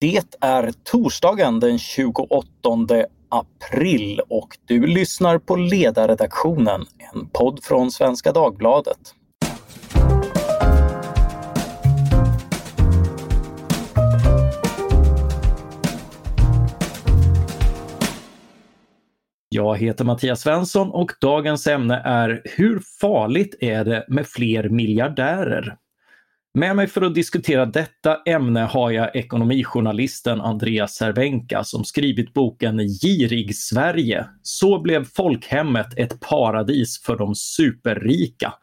Det är torsdagen den 28 april och du lyssnar på Ledarredaktionen, en podd från Svenska Dagbladet. Jag heter Mattias Svensson och dagens ämne är Hur farligt är det med fler miljardärer? Med mig för att diskutera detta ämne har jag ekonomijournalisten Andreas Cervenka som skrivit boken Girig Sverige. Så blev folkhemmet ett paradis för de superrika.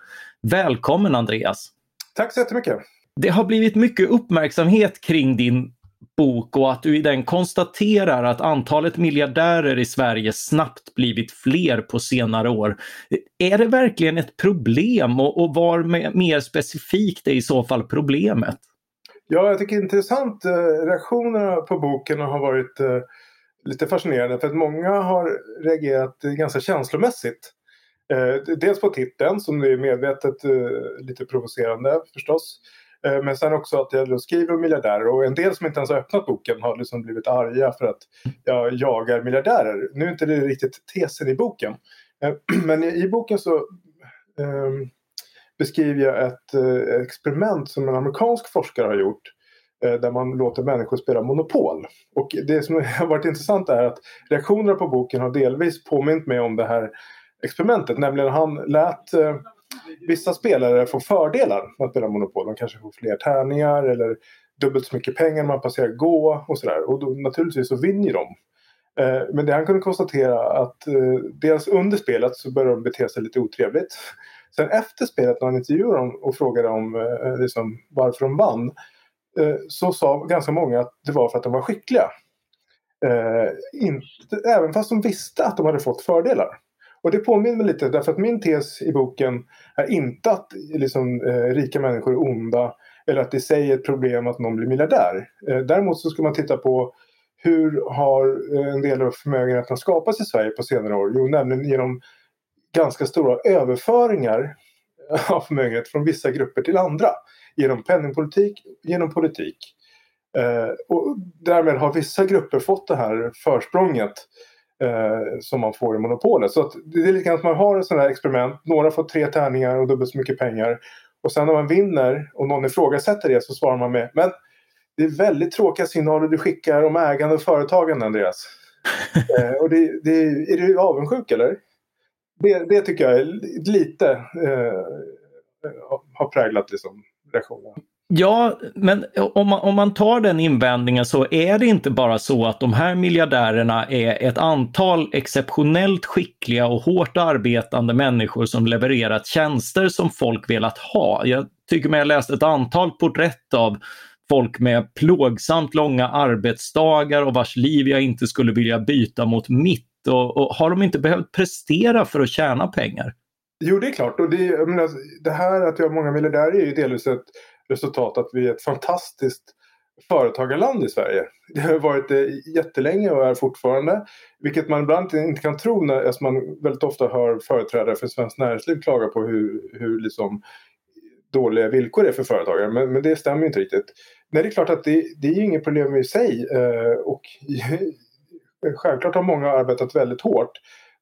Välkommen Andreas! Tack så jättemycket! Det har blivit mycket uppmärksamhet kring din bok och att du i den konstaterar att antalet miljardärer i Sverige snabbt blivit fler på senare år. Är det verkligen ett problem och, och var mer specifikt är i så fall problemet? Ja, jag tycker det är intressant. Eh, reaktionerna på boken har varit eh, lite fascinerande för att många har reagerat ganska känslomässigt. Eh, dels på titeln som är medvetet eh, lite provocerande förstås. Eh, men sen också att jag skriver om miljardärer och en del som inte ens har öppnat boken har liksom blivit arga för att jag jagar miljardärer. Nu är inte det riktigt tesen i boken. Eh, men i boken så ehm, beskriver jag ett eh, experiment som en amerikansk forskare har gjort där man låter människor spela Monopol. Och det som har varit intressant är att reaktionerna på boken har delvis påmint mig om det här experimentet. Nämligen han lät vissa spelare får fördelar med att spela Monopol. De kanske får fler tärningar eller dubbelt så mycket pengar när man passerar gå och sådär. Och då, naturligtvis så vinner de. Eh, men det han kunde konstatera att eh, dels under spelet så började de bete sig lite otrevligt. Sen efter spelet när han intervjuade dem och frågade om eh, liksom, varför de vann eh, så sa ganska många att det var för att de var skickliga. Eh, inte, även fast de visste att de hade fått fördelar. Och det påminner mig lite därför att min tes i boken är inte att liksom, eh, rika människor är onda eller att det i sig är ett problem att någon blir miljardär. Eh, däremot så ska man titta på hur har eh, en del av förmögenheten skapats i Sverige på senare år? Jo, nämligen genom ganska stora överföringar av förmögenhet från vissa grupper till andra. Genom penningpolitik, genom politik. Eh, och därmed har vissa grupper fått det här försprånget eh, som man får i monopolet. Så det är lite grann att man har ett sånt här experiment. Några får tre tärningar och dubbelt så mycket pengar. Och sen när man vinner och någon ifrågasätter det så svarar man med Men det är väldigt tråkiga signaler du skickar om ägande och företagande Andreas. eh, och det, det, är du avundsjuk eller? Det, det tycker jag är lite eh, har präglat liksom reaktionen. Ja, men om man, om man tar den invändningen så är det inte bara så att de här miljardärerna är ett antal exceptionellt skickliga och hårt arbetande människor som levererat tjänster som folk velat ha. Jag tycker mig ha läst ett antal porträtt av folk med plågsamt långa arbetsdagar och vars liv jag inte skulle vilja byta mot mitt. Och, och har de inte behövt prestera för att tjäna pengar? Jo, det är klart. Och det, menar, det här att jag har många miljardärer är ju delvis ett resultat att vi är ett fantastiskt företagarland i Sverige. Det har varit det jättelänge och är fortfarande. Vilket man ibland inte kan tro när alltså man väldigt ofta hör företrädare för Svenskt Näringsliv klaga på hur, hur liksom dåliga villkor det är för företagare. Men, men, det stämmer inte riktigt. Nej, det är klart att det, det är inget problem i sig. Eh, och självklart har många arbetat väldigt hårt.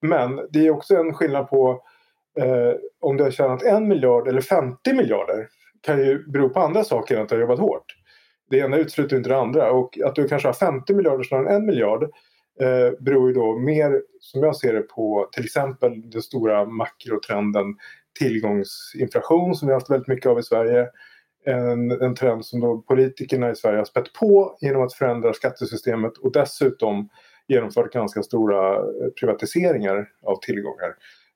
Men det är också en skillnad på eh, om du har tjänat en miljard eller 50 miljarder kan ju bero på andra saker än att du har jobbat hårt. Det ena utesluter inte det andra och att du kanske har 50 miljarder snarare än en miljard eh, beror ju då mer, som jag ser det, på till exempel den stora makrotrenden tillgångsinflation som vi har haft väldigt mycket av i Sverige. En, en trend som då politikerna i Sverige har spett på genom att förändra skattesystemet och dessutom genomfört ganska stora eh, privatiseringar av tillgångar.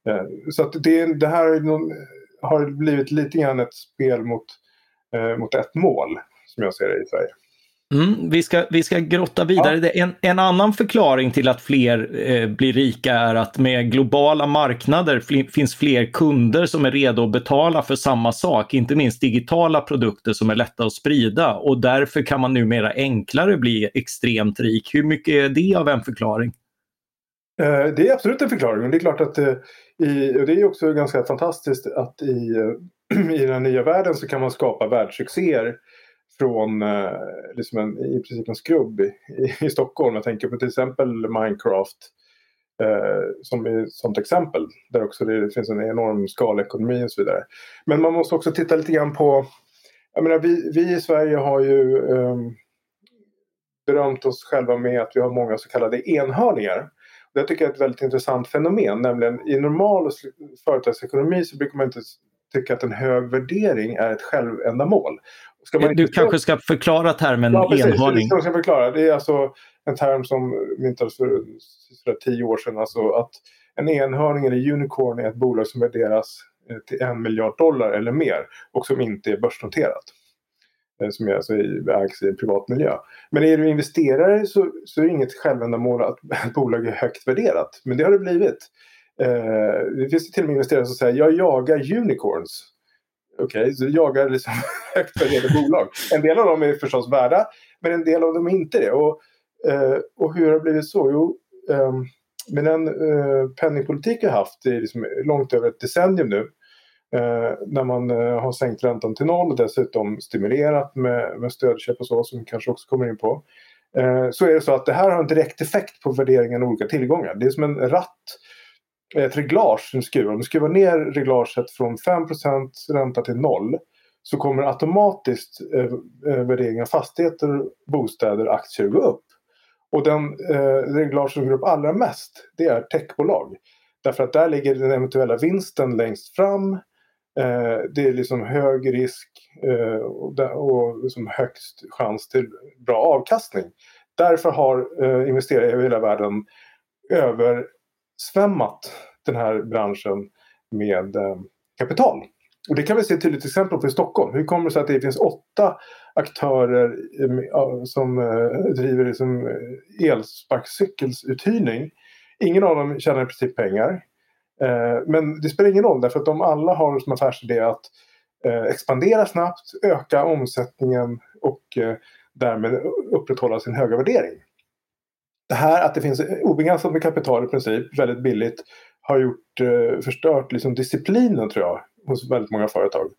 Eh, så att det, det här är någon, har blivit lite grann ett spel mot, eh, mot ett mål, som jag ser det i Sverige. Mm, vi, ska, vi ska grotta vidare. Ja. En, en annan förklaring till att fler eh, blir rika är att med globala marknader fl finns fler kunder som är redo att betala för samma sak, inte minst digitala produkter som är lätta att sprida och därför kan man numera enklare bli extremt rik. Hur mycket är det av en förklaring? Eh, det är absolut en förklaring. Det är klart att eh, i, och det är också ganska fantastiskt att i, eh, i den nya världen så kan man skapa världssuccéer från liksom en, i princip en skrubb i, i, Stockholm. Jag tänker på till exempel Minecraft eh, som är ett sånt exempel. Där också det finns en enorm skalekonomi och så vidare. Men man måste också titta lite grann på jag menar, vi, vi i Sverige har ju eh, berömt oss själva med att vi har många så kallade enhörningar. Det tycker jag är ett väldigt intressant fenomen. Nämligen i normal företagsekonomi så brukar man inte tycka att en hög värdering är ett självändamål. Ska du kanske ska förklara termen ja, precis, enhörning? Jag ska förklara. Det är alltså en term som myntades för, för tio år sedan. Alltså att en enhörning eller unicorn är ett bolag som värderas eh, till en miljard dollar eller mer och som inte är börsnoterat. Eh, som är alltså ägs i en privat miljö. Men är du investerare så, så är det inget självändamål att ett bolag är högt värderat. Men det har det blivit. Eh, det finns till och med investerare som säger jag jagar unicorns. Okej, okay, så jagar liksom högt värderade bolag. En del av dem är förstås värda, men en del av dem är inte det. Och, eh, och hur har det blivit så? Jo, eh, med den eh, penningpolitik vi har haft i liksom långt över ett decennium nu Eh, när man eh, har sänkt räntan till noll och dessutom stimulerat med, med stödköp och så som vi kanske också kommer in på. Eh, så är det så att det här har en direkt effekt på värderingen av olika tillgångar. Det är som en ratt, ett reglage som skruvar. Om du skruvar ner reglaget från 5% ränta till noll så kommer automatiskt eh, eh, värderingen av fastigheter, bostäder aktier gå upp. Och den eh, reglage som går upp allra mest det är techbolag. Därför att där ligger den eventuella vinsten längst fram Eh, det är liksom hög risk eh, och, och liksom högst chans till bra avkastning. Därför har eh, investerare över hela världen översvämmat den här branschen med eh, kapital. Och det kan vi se ett tydligt exempel på i Stockholm. Hur kommer det sig att det finns åtta aktörer som eh, driver liksom eh, elsparkcykelsuthyrning? Ingen av dem tjänar i princip pengar. Eh, men det spelar ingen roll därför att de alla har som affärsidé att eh, expandera snabbt, öka omsättningen och eh, därmed upprätthålla sin höga värdering. Det här att det finns obegränsat med kapital i princip, väldigt billigt, har gjort, förstört liksom disciplinen tror jag hos väldigt många företag.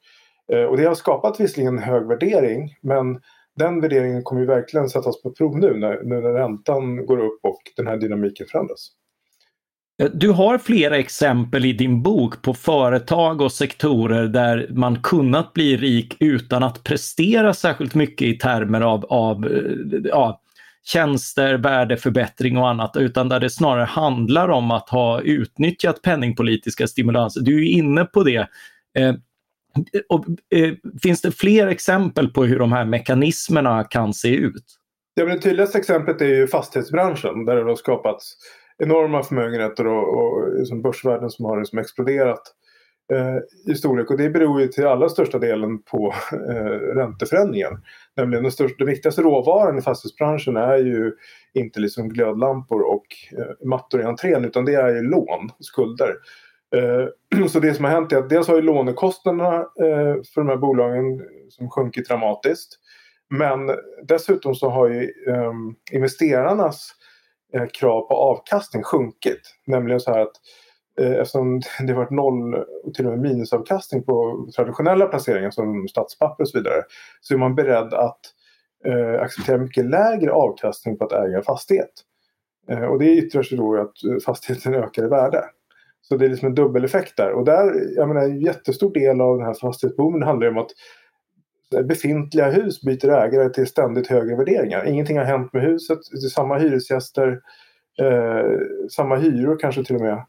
Och det har skapat visserligen en hög värdering men den värderingen kommer ju verkligen sättas på prov nu när, nu när räntan går upp och den här dynamiken förändras. Eh, du har flera exempel i din bok på företag och sektorer där man kunnat bli rik utan att prestera särskilt mycket i termer av, av eh, ja, tjänster, värdeförbättring och annat, utan där det snarare handlar om att ha utnyttjat penningpolitiska stimulanser. Du är inne på det. Eh, och, eh, finns det fler exempel på hur de här mekanismerna kan se ut? Ja, men det tydligaste exemplet är ju fastighetsbranschen där det har skapats enorma förmögenheter och, och liksom börsvärden som har liksom exploderat eh, i storlek. Och det beror ju till allra största delen på eh, ränteförändringen. Nämligen den, största, den viktigaste råvaran i fastighetsbranschen är ju inte liksom glödlampor och eh, mattor i entrén utan det är ju lån, skulder. Eh, så det som har hänt är att dels har ju lånekostnaderna eh, för de här bolagen som sjunkit dramatiskt. Men dessutom så har ju ehm, investerarnas Eh, krav på avkastning sjunkit. Nämligen så här att eh, eftersom det varit noll och till och med minusavkastning på traditionella placeringar som statspapper och så vidare så är man beredd att eh, acceptera mycket lägre avkastning på att äga en fastighet. Eh, och det yttrar sig då i att eh, fastigheten ökar i värde. Så det är liksom en dubbeleffekt där. Och där, jag menar, en jättestor del av den här fastighetsboomen handlar om att befintliga hus byter ägare till ständigt högre värderingar. Ingenting har hänt med huset. Det är samma hyresgäster, eh, samma hyror kanske till och med.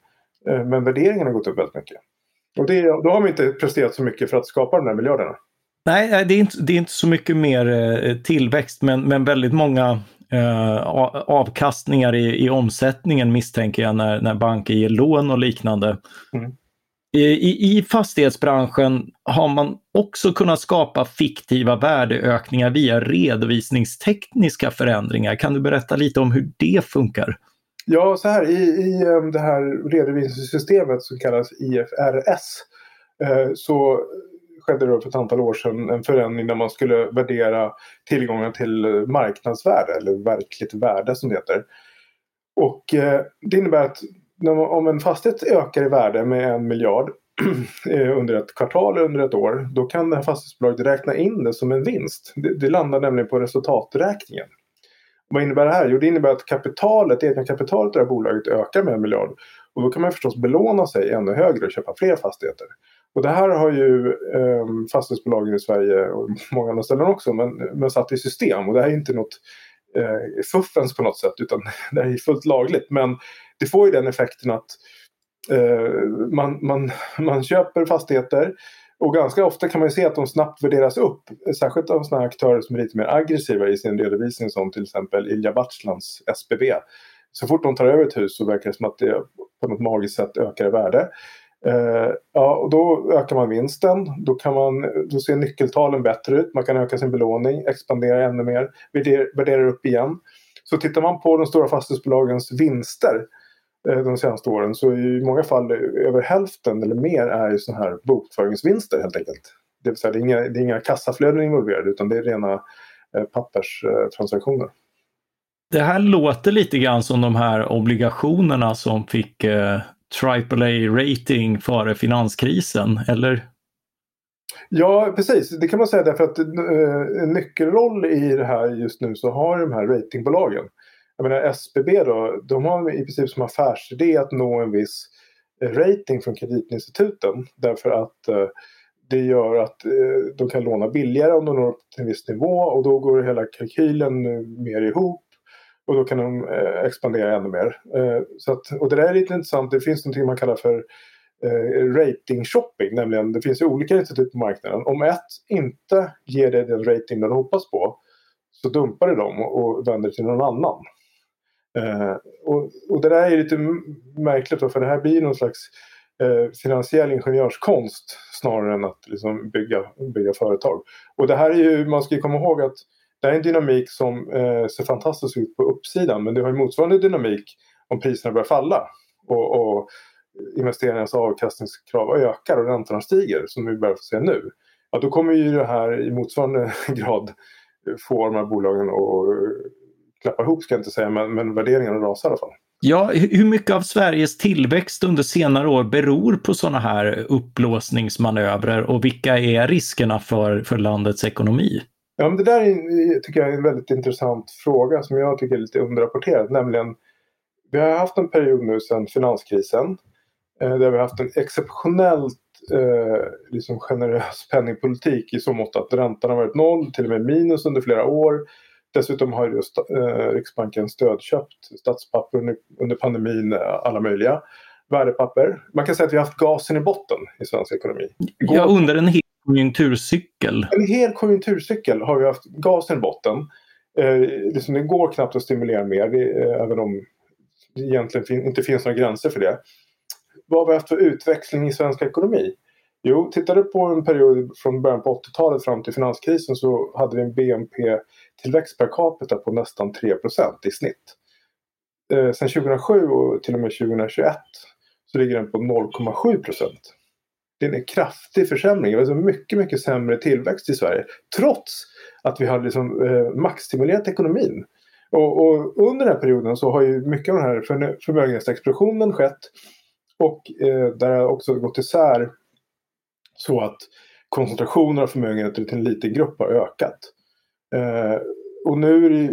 Eh, men värderingen har gått upp väldigt mycket. Och det, då har vi inte presterat så mycket för att skapa de här miljarderna. Nej, det är inte, det är inte så mycket mer eh, tillväxt men, men väldigt många eh, avkastningar i, i omsättningen misstänker jag när, när banker ger lån och liknande. Mm. I, I fastighetsbranschen har man också kunnat skapa fiktiva värdeökningar via redovisningstekniska förändringar. Kan du berätta lite om hur det funkar? Ja, så här i, i um, det här redovisningssystemet som kallas IFRS eh, så skedde det för ett antal år sedan en förändring där man skulle värdera tillgången till marknadsvärde eller verkligt värde som det heter. Och eh, det innebär att om en fastighet ökar i värde med en miljard eh, under ett kvartal eller under ett år, då kan det här fastighetsbolaget räkna in det som en vinst. Det, det landar nämligen på resultaträkningen. Vad innebär det här? Jo, det innebär att kapitalet, egna kapitalet i det här bolaget ökar med en miljard. Och då kan man förstås belåna sig ännu högre och köpa fler fastigheter. Och det här har ju eh, fastighetsbolagen i Sverige och många andra ställen också men, men satt i system. Och det här är inte något eh, fuffens på något sätt utan det är fullt lagligt. Men det får ju den effekten att eh, man, man, man köper fastigheter och ganska ofta kan man se att de snabbt värderas upp. Särskilt av sådana aktörer som är lite mer aggressiva i sin redovisning som till exempel Ilja Batlans SBB. Så fort de tar över ett hus så verkar det som att det på något magiskt sätt ökar i värde. Uh, ja, och då ökar man vinsten. Då, kan man, då ser nyckeltalen bättre ut. Man kan öka sin belåning, expandera ännu mer, värdera upp igen. Så tittar man på de stora fastighetsbolagens vinster uh, de senaste åren så i många fall över hälften eller mer är ju sådana här bokföringsvinster helt enkelt. Det vill säga det är inga, det är inga kassaflöden involverade utan det är rena uh, papperstransaktioner. Det här låter lite grann som de här obligationerna som fick eh, AAA-rating före finanskrisen, eller? Ja, precis. Det kan man säga därför att eh, en nyckelroll i det här just nu så har de här ratingbolagen. Jag menar SBB då, de har i princip som affärsidé att nå en viss rating från kreditinstituten. Därför att eh, det gör att eh, de kan låna billigare om de når upp till en viss nivå och då går hela kalkylen eh, mer ihop och då kan de eh, expandera ännu mer. Eh, så att, och det där är lite intressant. Det finns någonting man kallar för eh, rating shopping. Nämligen det finns ju olika institut på marknaden. Om ett inte ger dig den rating du hoppas på så dumpar det dem och vänder till någon annan. Eh, och, och, det där är lite märkligt då, för det här blir någon slags eh, finansiell ingenjörskonst snarare än att liksom bygga, bygga företag. Och det här är ju, man ska ju komma ihåg att det här är en dynamik som eh, ser fantastiskt ut på uppsidan men det har ju motsvarande dynamik om priserna börjar falla och, och investeringarnas avkastningskrav ökar och räntorna stiger som vi börjar få se nu. Ja, då kommer ju det här i motsvarande grad få de här bolagen att klappa ihop ska jag inte säga men, men värderingarna rasar i alla fall. Ja, hur mycket av Sveriges tillväxt under senare år beror på sådana här upplåsningsmanövrer och vilka är riskerna för, för landets ekonomi? Ja, men det där är, tycker jag är en väldigt intressant fråga som jag tycker är lite underrapporterad. Nämligen, vi har haft en period nu sedan finanskrisen eh, där vi har haft en exceptionellt eh, liksom generös penningpolitik i så mått att räntan har varit noll, till och med minus under flera år. Dessutom har just, eh, Riksbanken stödköpt statspapper under, under pandemin, eh, alla möjliga värdepapper. Man kan säga att vi har haft gasen i botten i svensk ekonomi. Går... Ja, under en hel konjunkturcykel. En hel konjunkturcykel har vi haft gasen i botten. Eh, liksom det går knappt att stimulera mer, det, eh, även om det egentligen fin inte finns några gränser för det. Vad har vi haft för utväxling i svensk ekonomi? Jo, tittar du på en period från början på 80-talet fram till finanskrisen så hade vi en BNP-tillväxt per capita på nästan 3% i snitt. Eh, sen 2007 och till och med 2021 så ligger den på 0,7 det är en kraftig försämring. Alltså mycket, mycket sämre tillväxt i Sverige. Trots att vi har liksom, eh, maxstimulerat ekonomin. Och, och, under den här perioden så har ju mycket av den här förmögenhetsexplosionen skett. Och eh, där har också gått isär så att koncentrationen av förmögenheter till en liten grupp har ökat. Eh, och nu är det,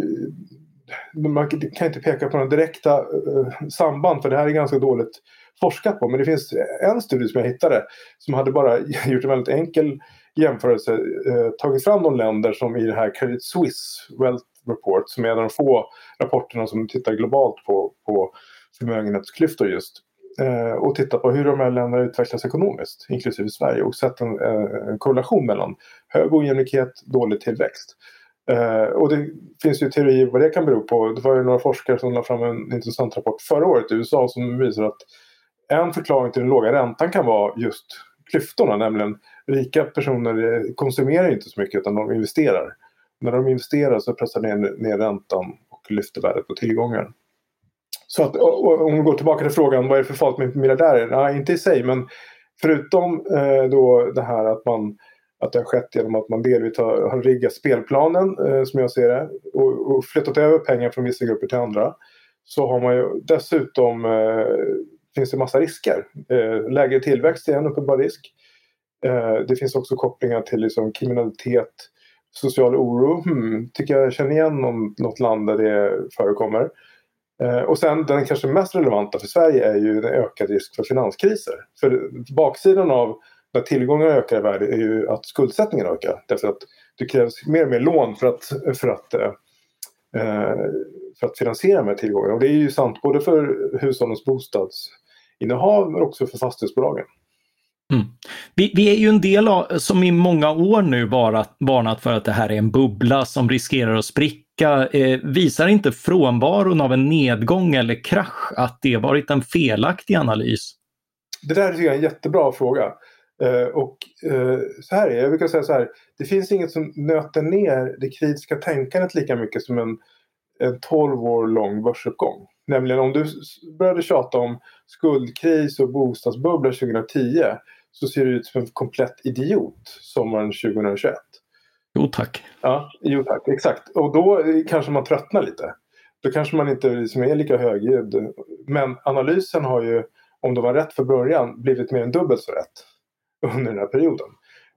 man kan inte peka på några direkta eh, samband för det här är ganska dåligt forskat på. Men det finns en studie som jag hittade som hade bara gjort en väldigt enkel jämförelse. Eh, tagit fram de länder som i det här Credit Suisse Wealth Report som är en av de få rapporterna som tittar globalt på, på förmögenhetsklyftor just. Eh, och tittat på hur de här länderna utvecklas ekonomiskt, inklusive Sverige och sett en, eh, en korrelation mellan hög ojämlikhet, dålig tillväxt. Uh, och det finns ju teorier vad det kan bero på. Det var ju några forskare som lade fram en intressant rapport förra året i USA som visar att en förklaring till den låga räntan kan vara just klyftorna, nämligen rika personer konsumerar inte så mycket utan de investerar. När de investerar så pressar de ner, ner räntan och lyfter värdet på tillgångar. Så att, om vi går tillbaka till frågan, vad är det för farligt med miljardärer? Nej, inte i sig, men förutom eh, då det här att, man, att det har skett genom att man delvis har, har riggat spelplanen, eh, som jag ser det, och, och flyttat över pengar från vissa grupper till andra. Så har man ju dessutom eh, finns det massa risker. Eh, lägre tillväxt är en uppenbar risk. Eh, det finns också kopplingar till liksom, kriminalitet, social oro. Hmm, tycker jag känner igen någon, något land där det förekommer. Eh, och sen den kanske mest relevanta för Sverige är ju en ökad risk för finanskriser. För baksidan av när tillgångarna ökar i värde är ju att skuldsättningen ökar. Därför att det krävs mer och mer lån för att, för att, eh, eh för att finansiera de här tillgångarna. Och det är ju sant både för hushållens bostadsinnehav men också för fastighetsbolagen. Mm. Vi, vi, är ju en del av, som i många år nu varat, varnat för att det här är en bubbla som riskerar att spricka. Eh, visar inte frånvaron av en nedgång eller krasch att det varit en felaktig analys? Det där är en jättebra fråga. Eh, och eh, så här är jag brukar säga så här. Det finns inget som nöter ner det kritiska tänkandet lika mycket som en, en 12 år lång börsuppgång. Nämligen om du började tjata om skuldkris och bostadsbubbla 2010 så ser du ut som en komplett idiot sommaren 2021. Jo tack. Ja, jo tack, exakt. Och då kanske man tröttnar lite. Då kanske man inte liksom är lika högljudd. Men analysen har ju, om det var rätt för början, blivit mer än dubbelt så rätt under den här perioden.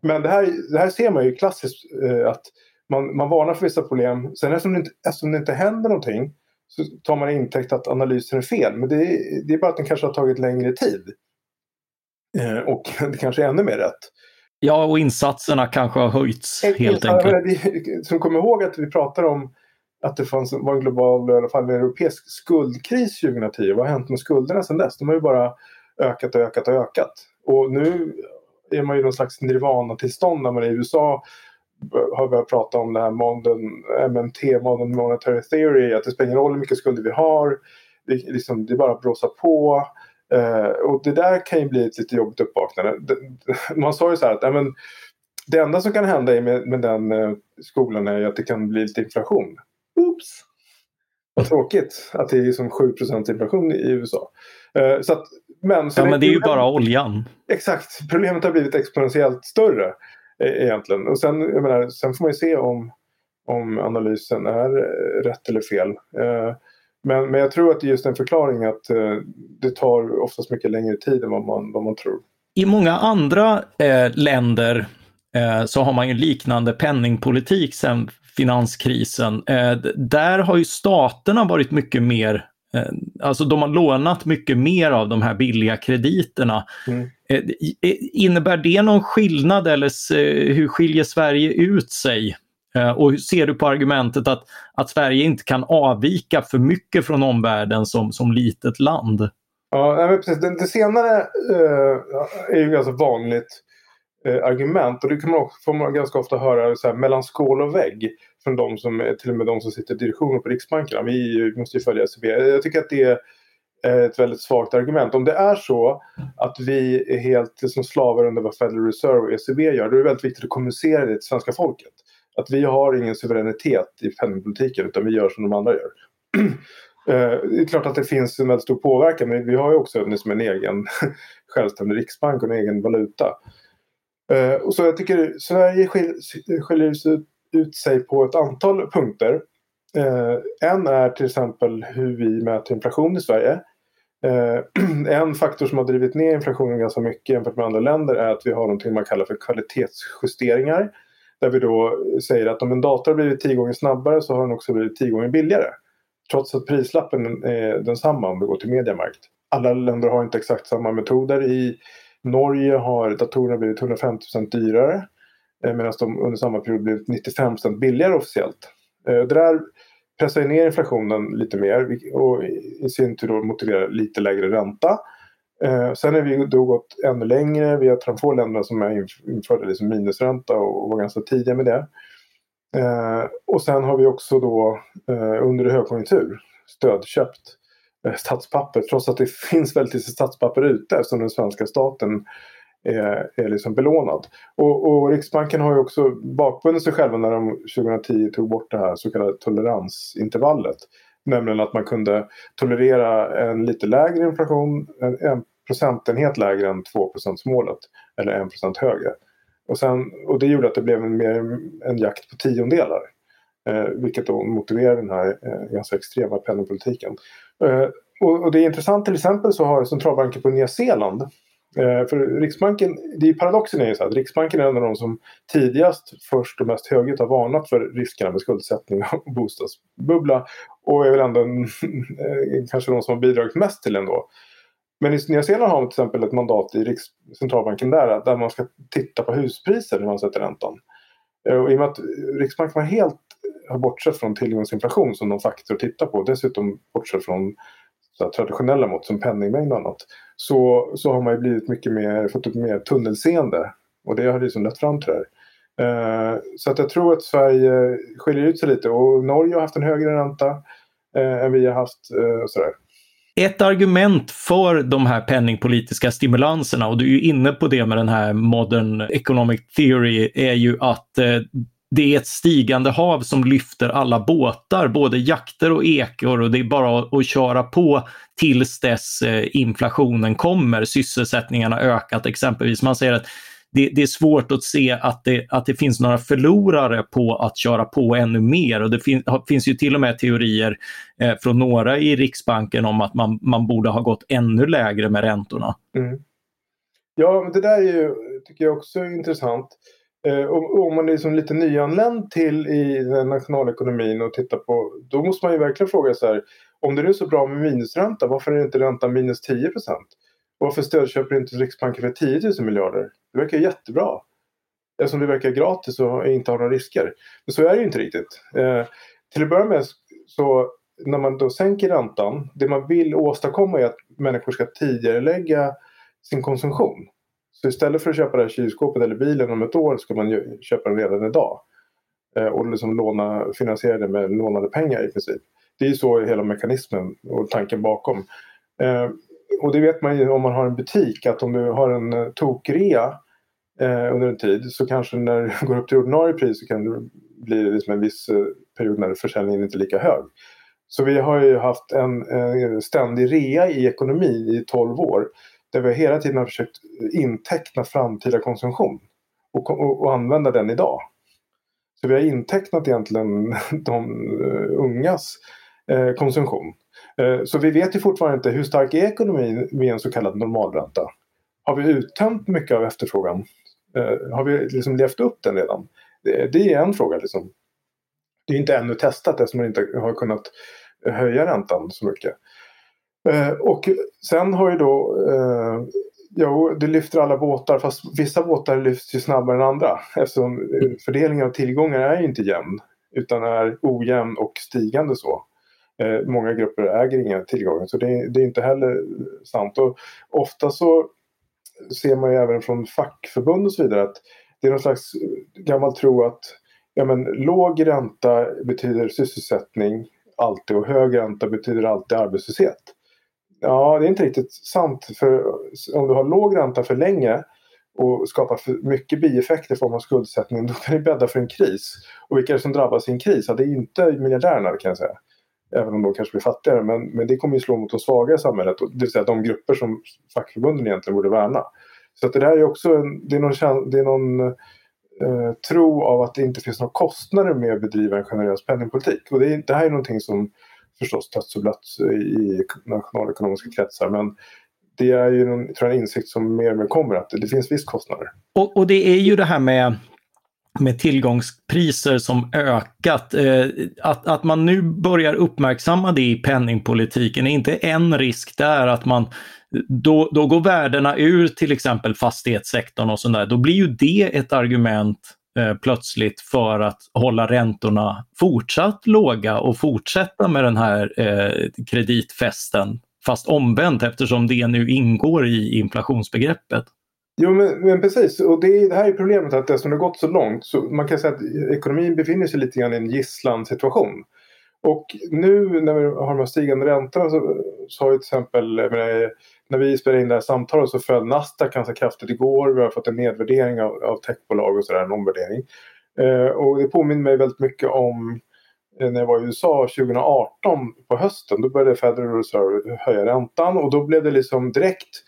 Men det här, det här ser man ju klassiskt eh, att man, man varnar för vissa problem. Sen eftersom det, inte, eftersom det inte händer någonting så tar man intäkt att analysen är fel. Men det är, det är bara att den kanske har tagit längre tid. Eh, och det kanske är ännu mer rätt. Ja, och insatserna kanske har höjts helt, helt enkelt. Som kommer ihåg att vi pratar om att det fanns, var en global, i alla fall en europeisk skuldkris 2010. Vad har hänt med skulderna sedan dess? De har ju bara ökat och ökat och ökat. Och nu är man ju någon slags nirvana-tillstånd när man i USA har börjat prata om det här modern, MMT, Modern Monetary Theory, att det spelar ingen roll hur mycket skulder vi har. Det, liksom, det är bara att blåsa på. Uh, och det där kan ju bli ett lite jobbigt uppvaknande. Man sa ju så här att men, det enda som kan hända med, med den uh, skolan är ju att det kan bli lite inflation. Oops! Vad tråkigt att det är som 7% inflation i USA. Uh, så att, men, så ja, men det är ju bara oljan. Exakt. Problemet har blivit exponentiellt större E-, egentligen. Och sen, jag menar, sen får man ju se om, om analysen är eh, rätt eller fel. E, men, men jag tror att det är just en förklaring att eh, det tar oftast mycket längre tid än vad man, vad man tror. I många andra eh, länder eh, så har man ju liknande penningpolitik sedan finanskrisen. Eh, där har ju staterna varit mycket mer Alltså de har lånat mycket mer av de här billiga krediterna. Mm. Eh, innebär det någon skillnad eller hur skiljer Sverige ut sig Eh, och hur ser du på argumentet att, att Sverige inte kan avvika för mycket från omvärlden som, som litet land? Ja, precis. Det, det senare eh, är ju ganska vanligt eh, argument och det kan man också, får man ganska ofta höra så här, mellan skål och vägg från de som, till och med de som sitter i direktionen på Riksbanken. Vi måste ju följa SEB. Jag tycker att det är eh, ett väldigt svagt argument. Om det är så att vi är helt som slavar under vad Federal Reserve och ECB gör, då är det väldigt viktigt att kommunicera det till svenska folket att vi har ingen suveränitet i penningpolitiken utan vi gör som de andra gör. Eh, det är klart att det finns en väldigt stor påverkan men vi har ju också liksom en egen självständig riksbank och en egen valuta. Eh, och så jag tycker Sverige skiljer ut ut sig på ett antal punkter. Eh, en är till exempel hur vi mäter inflation i Sverige. Eh, en faktor som har drivit ner inflationen ganska mycket jämfört med andra länder är att vi har något man kallar för kvalitetsjusteringar. Där vi då säger att om en dator har blivit tio gånger snabbare så har den också blivit tio gånger billigare. Trots att prislappen är densamma om vi går till Mediamarkt. Alla länder har inte exakt samma metoder. I Norge har datorerna blivit 150% dyrare eh, Eh, medan de under samma period blivit 95% billigare officiellt. Eh, det där pressar ner inflationen lite mer och i sin tur då motiverar lite lägre ränta. Eh, sen har vi då gått ännu längre. Vi har de få länderna som har infört liksom minusränta och, var ganska tidiga med det. Och sen har vi också då under högkonjunktur stödköpt statspapper trots att det finns väldigt lite statspapper ute eftersom den svenska staten är, är liksom belånad. Och, och, Riksbanken har ju också bakbundit sig själva när de 2010 tog bort det här så kallade toleransintervallet. Nämligen att man kunde tolerera en lite lägre inflation, en, en procentenhet lägre än 2 målet eller 1 högre. Och, sen, och det gjorde att det blev en, mer en jakt på tiondelar. Eh, vilket då motiverar den här eh, ganska extrema penningpolitiken. Eh, och, och, det är intressant till exempel så har centralbanken på Nya Zeeland Eh, för Riksbanken, det är paradoxen är ju så att Riksbanken är en av de som tidigast, först och mest högljutt har varnat för riskerna med skuldsättning och bostadsbubbla. Och är väl ändå en, eh, kanske de som har bidragit mest till det ändå. Men i Nya Zeeland har man till exempel ett mandat i Riks centralbanken där, där man ska titta på huspriser när man sätter räntan. Eh, och I och med att Riksbanken har helt har bortsett från tillgångsinflation som någon faktor att titta på, dessutom bortsett från så traditionella mått som penningmängd och annat. Så, så har man ju blivit mycket mer, fått upp mer tunnelseende. Och det har liksom lett fram till det här. Eh, så att jag tror att Sverige skiljer ut sig lite och Norge har haft en högre ränta eh, än vi har haft. Eh, och sådär. Ett argument för de här penningpolitiska stimulanserna, och du är ju inne på det med den här modern economic theory, är ju att eh, det är ett stigande hav som lyfter alla båtar, både jakter och ekor och det är bara att, köra på tills dess eh, inflationen kommer, sysselsättningen har ökat exempelvis. Man säger att det, det, är svårt att se att det, att det finns några förlorare på att köra på ännu mer och det fin, finns ju till och med teorier eh, från några i Riksbanken om att man, man borde ha gått ännu lägre med räntorna. Mm. Ja, men det där är ju, tycker jag också är intressant. Eh, om man är liksom lite nyanländ till i den nationalekonomin och tittar på, då måste man ju verkligen fråga så här, om det är så bra med minusränta, varför är inte räntan minus 10 procent? Varför stödköper inte Riksbanken för 10 000 miljarder? Det verkar jättebra. Eftersom det verkar gratis och inte har några risker. Men så är det ju inte riktigt. Eh, till att börja med så när man då sänker räntan, det man vill åstadkomma är att människor ska tidigarelägga sin konsumtion. Så istället för att köpa det här kylskåpet eller bilen om ett år ska man köpa den redan idag. Eh, och liksom låna, finansiera det med lånade pengar i princip. Det är ju så hela mekanismen och tanken bakom. Eh, och det vet man ju om man har en butik att om du har en eh, tokrea eh, under en tid så kanske när det går upp till ordinarie pris så kan det bli liksom en viss eh, period när försäljningen inte är lika hög. Så vi har ju haft en, en ständig rea i ekonomin i 12 år där vi hela tiden har försökt inteckna framtida konsumtion och, och, och använda den idag. Så vi har intecknat egentligen de uh, ungas uh, konsumtion. Uh, så vi vet ju fortfarande inte hur stark är ekonomin med en så kallad normalränta. Har vi uttömt mycket av efterfrågan? Har vi liksom levt upp den redan? Det, det är en fråga. Liksom. Det är inte ännu testat eftersom man inte har kunnat höja räntan så mycket. Eh, och sen har ju då eh, Jo, det lyfter alla båtar fast vissa båtar lyfts ju snabbare än andra eftersom eh, fördelningen av tillgångar är ju inte jämn utan är ojämn och stigande så. Eh, många grupper äger inga tillgångar så det, det, är inte heller sant. Och ofta så ser man ju även från fackförbund och så vidare att det är någon slags gammal tro att ja, men, låg ränta betyder sysselsättning alltid och hög ränta betyder alltid arbetslöshet. Ja, det är inte riktigt sant. För om du har låg ränta för länge och skapar för mycket bieffekter i form av skuldsättning, då kan det bädda för en kris. Och vilka är det som drabbas i en kris? Ja, det är inte miljardärerna kan jag säga. Även om de kanske blir fattigare. Men, men det kommer ju slå mot de svaga i samhället. Det vill säga de grupper som fackförbunden egentligen borde värna. Så att det där är också en, det är någon, det är någon eh, tro av att det inte finns några kostnader med att bedriva en generös penningpolitik. Och det, det här är någonting som förstås stötts och blött i nationalekonomiska kretsar. Men det är ju en, tror jag, en insikt som mer och mer kommer att det finns visst kostnader. Och, och det är ju det här med med tillgångspriser som ökat. Eh, att, att man nu börjar uppmärksamma det i penningpolitiken är inte en risk där att man då, då går värdena ur till exempel fastighetssektorn och sådär. Då blir ju det ett argument Eh, plötsligt för att hålla räntorna fortsatt låga och fortsätta med den här eh, kreditfesten. Fast omvänt eftersom det nu ingår i inflationsbegreppet. Jo men, men precis och det, det, här är problemet att eftersom det gått så långt så man kan säga att ekonomin befinner sig lite grann i en gisslansituation. Och nu när vi har de här stigande räntorna så, så har ju till exempel menar, när vi spelade in det här samtalet så föll Nasdaq ganska kraftigt igår. Vi har fått en nedvärdering av, av techbolag och sådär, en omvärdering. Eh, och det påminner mig väldigt mycket om eh, när jag var i USA 2018 på hösten. Då började Federal Reserve höja räntan och då blev det liksom direkt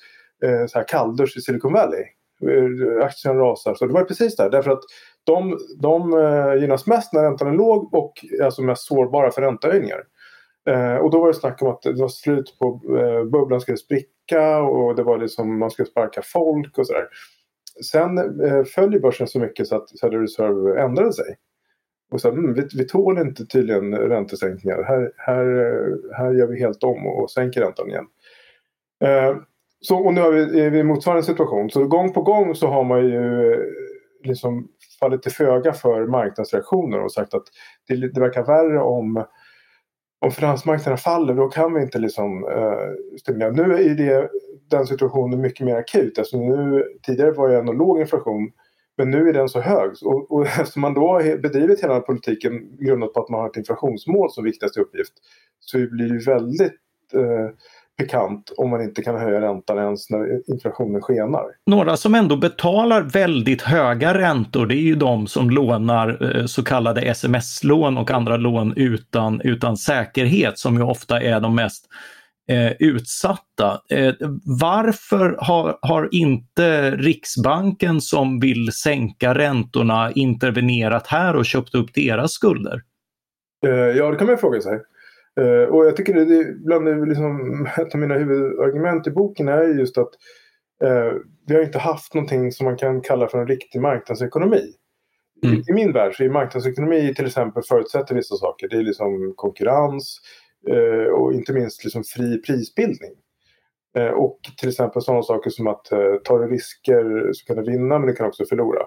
eh, så här kalldusch i Silicon Valley. Eh, aktien rasar. Så det var precis där. Därför att de, de eh, gynnas mest när räntan är låg och är alltså mest sårbara för räntehöjningar. Eh, och då var det snack om att det var slut på eh, bubblan skulle spricka och det var liksom man skulle sparka folk och sådär. Sen eh, följer börsen så mycket så att Federal Reserve ändrade sig. Och sa mm, vi, vi tål inte tydligen räntesänkningar. Här, här, eh, här gör vi helt om och sänker räntan igen. Eh, så, och nu är vi, är vi i motsvarande situation. Så gång på gång så har man ju eh, liksom fallit till föga för marknadsreaktioner och sagt att det, det verkar värre om om finansmarknaden faller då kan vi inte liksom eh, stimulera. Nu är det, den situationen mycket mer akut. Alltså nu, tidigare var det ändå låg inflation men nu är den så hög. Och, och eftersom man då har bedrivit hela politiken grundat på att man har ett inflationsmål som viktigaste uppgift så blir det väldigt eh, pikant om man inte kan höja räntan ens när inflationen skenar. Några som ändå betalar väldigt höga räntor det är ju de som lånar eh, så kallade sms-lån och andra lån utan, utan säkerhet som ju ofta är de mest eh, utsatta. Eh, varför har, har inte Riksbanken som vill sänka räntorna intervenerat här och köpt upp deras skulder? Eh, ja, det kan man fråga sig. Uh, och jag tycker det, det bland liksom, ett av mina huvudargument i boken är just att uh, vi har inte haft någonting som man kan kalla för en riktig marknadsekonomi. Mm. I, I, min värld så är marknadsekonomi till exempel förutsätter vissa saker. Det är liksom konkurrens uh, och inte minst liksom fri prisbildning. och till exempel sådana saker som att tar du risker så kan du vinna men du kan också förlora.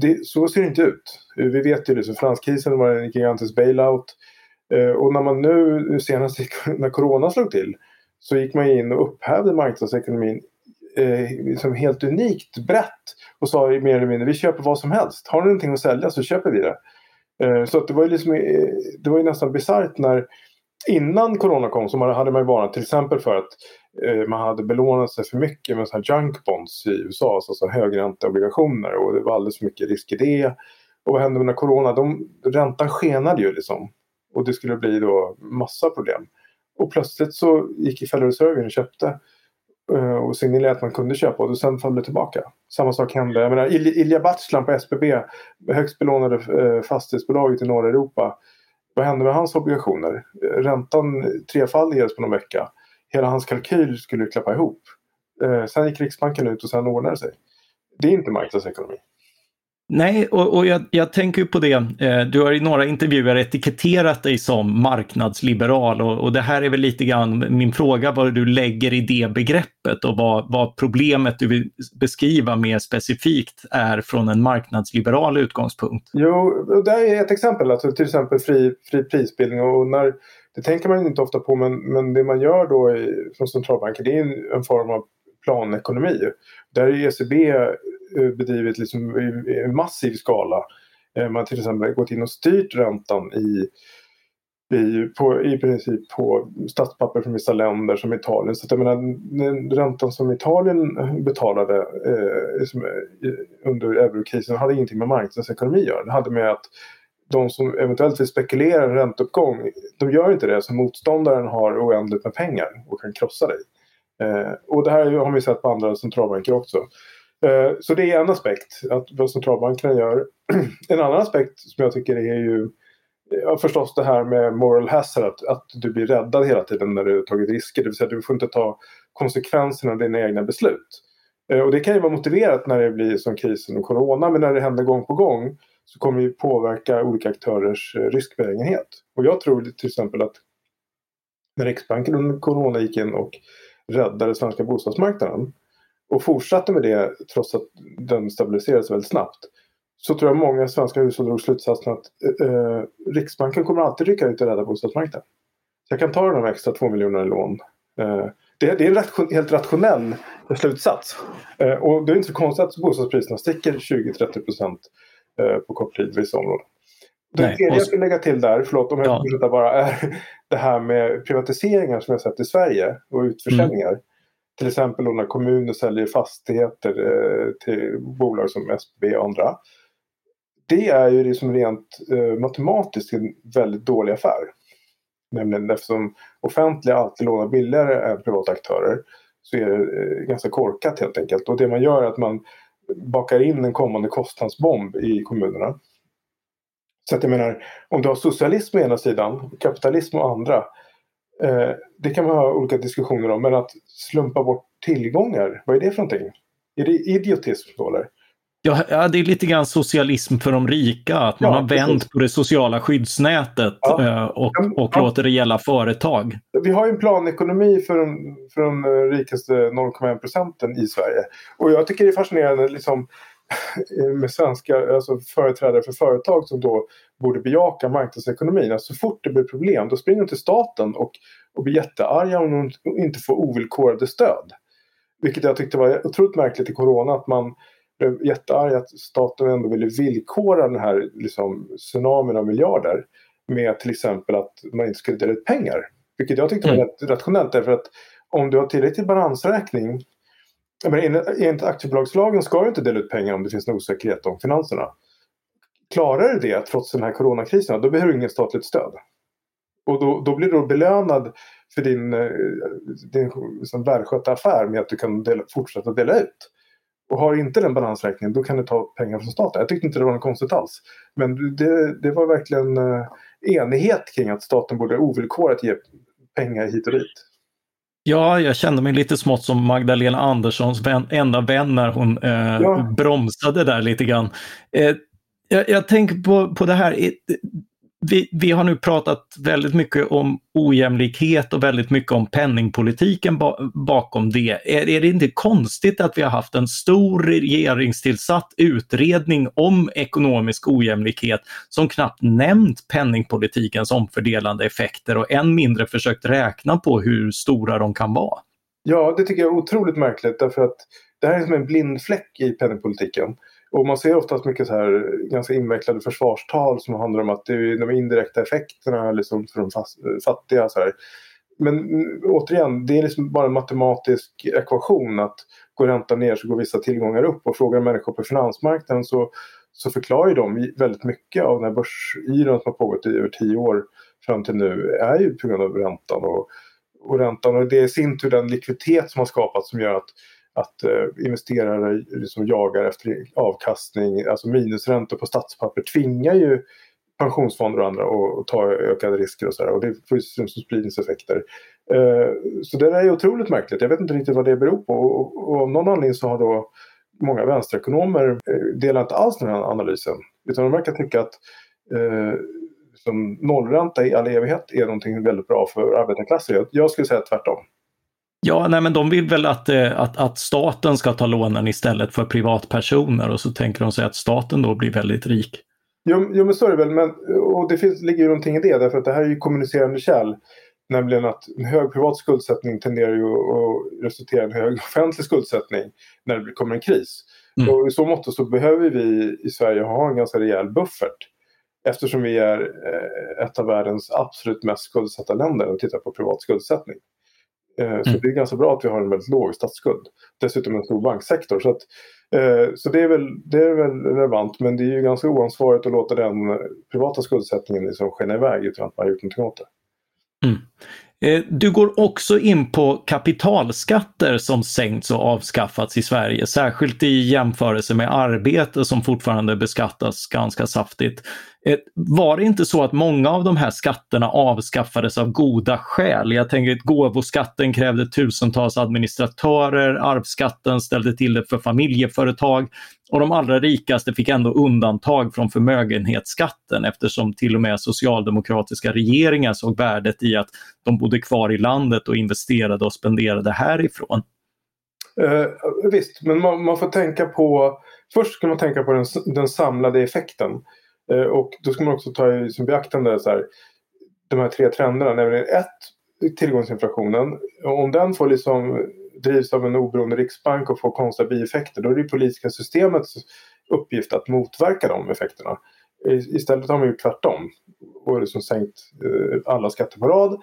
Det, så ser det inte ut. Vi vet ju det, så finanskrisen var en gigantisk bailout. Eh, och när man nu senast när corona slog till så gick man in och upphävde marknadsekonomin eh, som helt unikt brett och sa mer eller mindre vi köper vad som helst. Har ni någonting att sälja så köper vi det. Eh, så att det var ju liksom, eh, det var ju nästan bisarrt när innan corona kom så hade man ju varnat till exempel för att eh, man hade belånat sig för mycket med sådana här junk bonds i USA, alltså högränteobligationer och det var alldeles för mycket risk i det. Och vad hände med corona? De, räntan skenade ju liksom. Och det skulle bli då massa problem. Och plötsligt så gick Federal Reserve in och köpte eh, och signalerade att man kunde köpa och sen föll det tillbaka. Samma sak hände. Jag menar, Ilja Batslan på SBB, högst belånade eh, fastighetsbolaget i norra Europa. Vad hände med hans obligationer? Räntan trefaldigades på någon vecka. Hela hans kalkyl skulle klappa ihop. Eh, sen gick Riksbanken ut och sen ordnade det sig. Det är inte marknadsekonomi. Nej, och, och jag, jag, tänker på det. Eh, du har i några intervjuer etiketterat dig som marknadsliberal och, och, det här är väl lite grann min fråga vad du lägger i det begreppet och vad, vad problemet du vill beskriva mer specifikt är från en marknadsliberal utgångspunkt. Jo, det här är ett exempel, alltså till exempel fri, fri prisbildning och när, det tänker man inte ofta på men, men det man gör då i, från centralbanken det är en form av planekonomi. Där är ECB Eh, bedrivit liksom i, massiv skala. Eh, man har till exempel gått in och styrt räntan i i, på, i princip på statspapper från vissa länder som Italien. Så att jag menar, den räntan som Italien betalade eh, som, under eurokrisen hade ingenting med marknadsekonomi att göra. Det hade med att de som eventuellt vill spekulera en ränteuppgång, de gör inte det så motståndaren har oändligt med pengar och kan krossa dig. Eh, och det här har vi sett på andra centralbanker också. Eh, så det är en aspekt, att vad centralbankerna gör. En annan aspekt som jag tycker är ju eh, ja, förstås det här med moral hazard, att, att du blir räddad hela tiden när du har tagit risker. Det vill säga du får inte ta konsekvenserna av dina egna beslut. Eh, och det kan ju vara motiverat när det blir som krisen och corona, men när det händer gång på gång så kommer det påverka olika aktörers riskbenägenhet. Och jag tror till exempel att när Riksbanken under corona gick in och räddade svenska bostadsmarknaden och fortsatte med det trots att den stabiliserades väldigt snabbt så tror jag många svenska hushåll drog slutsatsen att eh, Riksbanken kommer alltid rycka ut och rädda bostadsmarknaden. Så jag kan ta de extra två miljonerna i lån. Eh, det, det, är en ration, helt rationell slutsats. Eh, och det är inte så konstigt att bostadspriserna sticker 20-30 procent eh, på kort tid i vissa områden. Det tredje jag skulle lägga till där, förlåt om jag ja. fortsätter bara, är det här med privatiseringar som jag sett i Sverige och utförsäljningar. Mm. Till exempel när kommuner säljer fastigheter eh, till bolag som SBB och andra. Det är ju liksom rent eh, matematiskt en väldigt dålig affär. Nämligen eftersom offentliga alltid lånar billigare än privata aktörer så är det eh, ganska korkat helt enkelt. Och det man gör är att man bakar in en kommande kostnadsbomb i kommunerna. Så att jag menar, om du har socialism å ena sidan, kapitalism å andra. Eh, det kan man ha olika diskussioner om, men att slumpa bort tillgångar, vad är det för någonting? Är det idiotism då eller? Ja, det är lite grann socialism för de rika, att man ja, har vänt precis. på det sociala skyddsnätet ja. Eh, och, och ja. låter det gälla företag. Vi har ju en planekonomi för de, för de rikaste 0,1 procenten i Sverige. Och jag tycker det är fascinerande liksom, med svenska alltså företrädare för företag som då borde bejaka marknadsekonomin. Alltså, så fort det blir problem då springer de till staten och, och blir jättearga om de inte får ovillkorade stöd. Vilket jag tyckte var otroligt märkligt i corona att man blev jättearg att staten ändå ville villkora den här liksom, tsunamin av miljarder med till exempel att man inte skulle dela ut pengar. Vilket jag tyckte var mm. rätt rationellt därför att om du har tillräcklig balansräkning enligt aktiebolagslagen ska du inte dela ut pengar om det finns en osäkerhet om finanserna. Klarar du det trots den här coronakrisen, då behöver du inget statligt stöd. Och då, då blir du belönad för din, eh, din liksom, välskötta affär med att du kan dela, fortsätta dela ut. Och har inte den balansräkningen då kan du ta pengar från staten. Jag tyckte inte det var något konstigt alls. Men det, det var verkligen eh, enighet kring att staten borde ovillkorat ge pengar hit och dit. Ja, jag kände mig lite smått som Magdalena Anderssons vän, enda vän när hon eh, ja. bromsade där lite grann. Eh, jag, jag, tänker på, på det här, vi, vi har nu pratat väldigt mycket om ojämlikhet och väldigt mycket om penningpolitiken ba bakom det. Är, är det inte konstigt att vi har haft en stor regeringstillsatt utredning om ekonomisk ojämlikhet som knappt nämnt penningpolitikens omfördelande effekter och än mindre försökt räkna på hur stora de kan vara? Ja, det tycker jag är otroligt märkligt därför att det här är som en blind fläck i penningpolitiken. Och man ser oftast mycket så här ganska invecklade försvarstal som handlar om att det är de indirekta effekterna liksom för de fattiga. Så här. Men mm, återigen, det är liksom bara en matematisk ekvation att går räntan ner så går vissa tillgångar upp och frågar människor på finansmarknaden så, så förklarar de väldigt mycket av den här börsyran som har pågått i över tio år fram till nu är ju på grund av räntan. Och, och räntan och det är i sin tur den likviditet som har skapats som gör att att eh, investerare liksom jagar efter avkastning, alltså minusräntor på statspapper tvingar ju pensionsfonder och andra att ta ökade risker och sådär och det får ju som spridningseffekter. Eh, så det där är otroligt märkligt. Jag vet inte riktigt vad det beror på och, och av någon anledning så har då många vänsterekonomer eh, delar inte alls den här analysen utan de verkar tycka att eh, som nollränta i all evighet är någonting väldigt bra för arbetarklassen. Jag skulle säga tvärtom. Ja, nej men de vill väl att, eh, att, att staten ska ta lånen istället för privatpersoner och så tänker de sig att staten då blir väldigt rik. Jo, jo men så är det väl, men, och det finns, ligger ju någonting i det därför att det här är ju kommunicerande kärl. Nämligen att en hög privat skuldsättning tenderar ju att resultera i en hög offentlig skuldsättning när det kommer en kris. Mm. Och i så mått så behöver vi i Sverige ha en ganska rejäl buffert. Eftersom vi är eh, ett av världens absolut mest skuldsatta länder och tittar på privat skuldsättning. Eh, så mm. det är ganska bra att vi har en väldigt låg statsskuld. Dessutom en stor banksektor. Så, att, eh, så det, är väl, det är väl relevant men det är ju ganska oansvarigt att låta den privata skuldsättningen liksom skena iväg utan att man har gjort någonting åt det. Mm. Eh, du går också in på kapitalskatter som sänkts och avskaffats i Sverige, särskilt i jämförelse med arbete som fortfarande beskattas ganska saftigt. Eh, var det inte så att många av de här skatterna avskaffades av goda skäl? Jag tänker att gåvoskatten krävde tusentals administratörer, arvsskatten ställde till det för familjeföretag och de allra rikaste fick ändå undantag från förmögenhetsskatten eftersom till och med socialdemokratiska regeringar såg värdet i att de bodde kvar i landet och investerade och spenderade härifrån. Eh, visst, men man, man, får tänka på... Först ska man tänka på den, den samlade effekten. Eh, och då ska man också ta i som beaktande så här, de här tre trenderna. Nämligen ett, tillgångsinflationen. Om den får liksom drivs av en oberoende riksbank och får konstiga bieffekter då är det politiska systemets uppgift att motverka de effekterna. Istället har man gjort tvärtom och liksom sänkt eh, alla skatter på rad.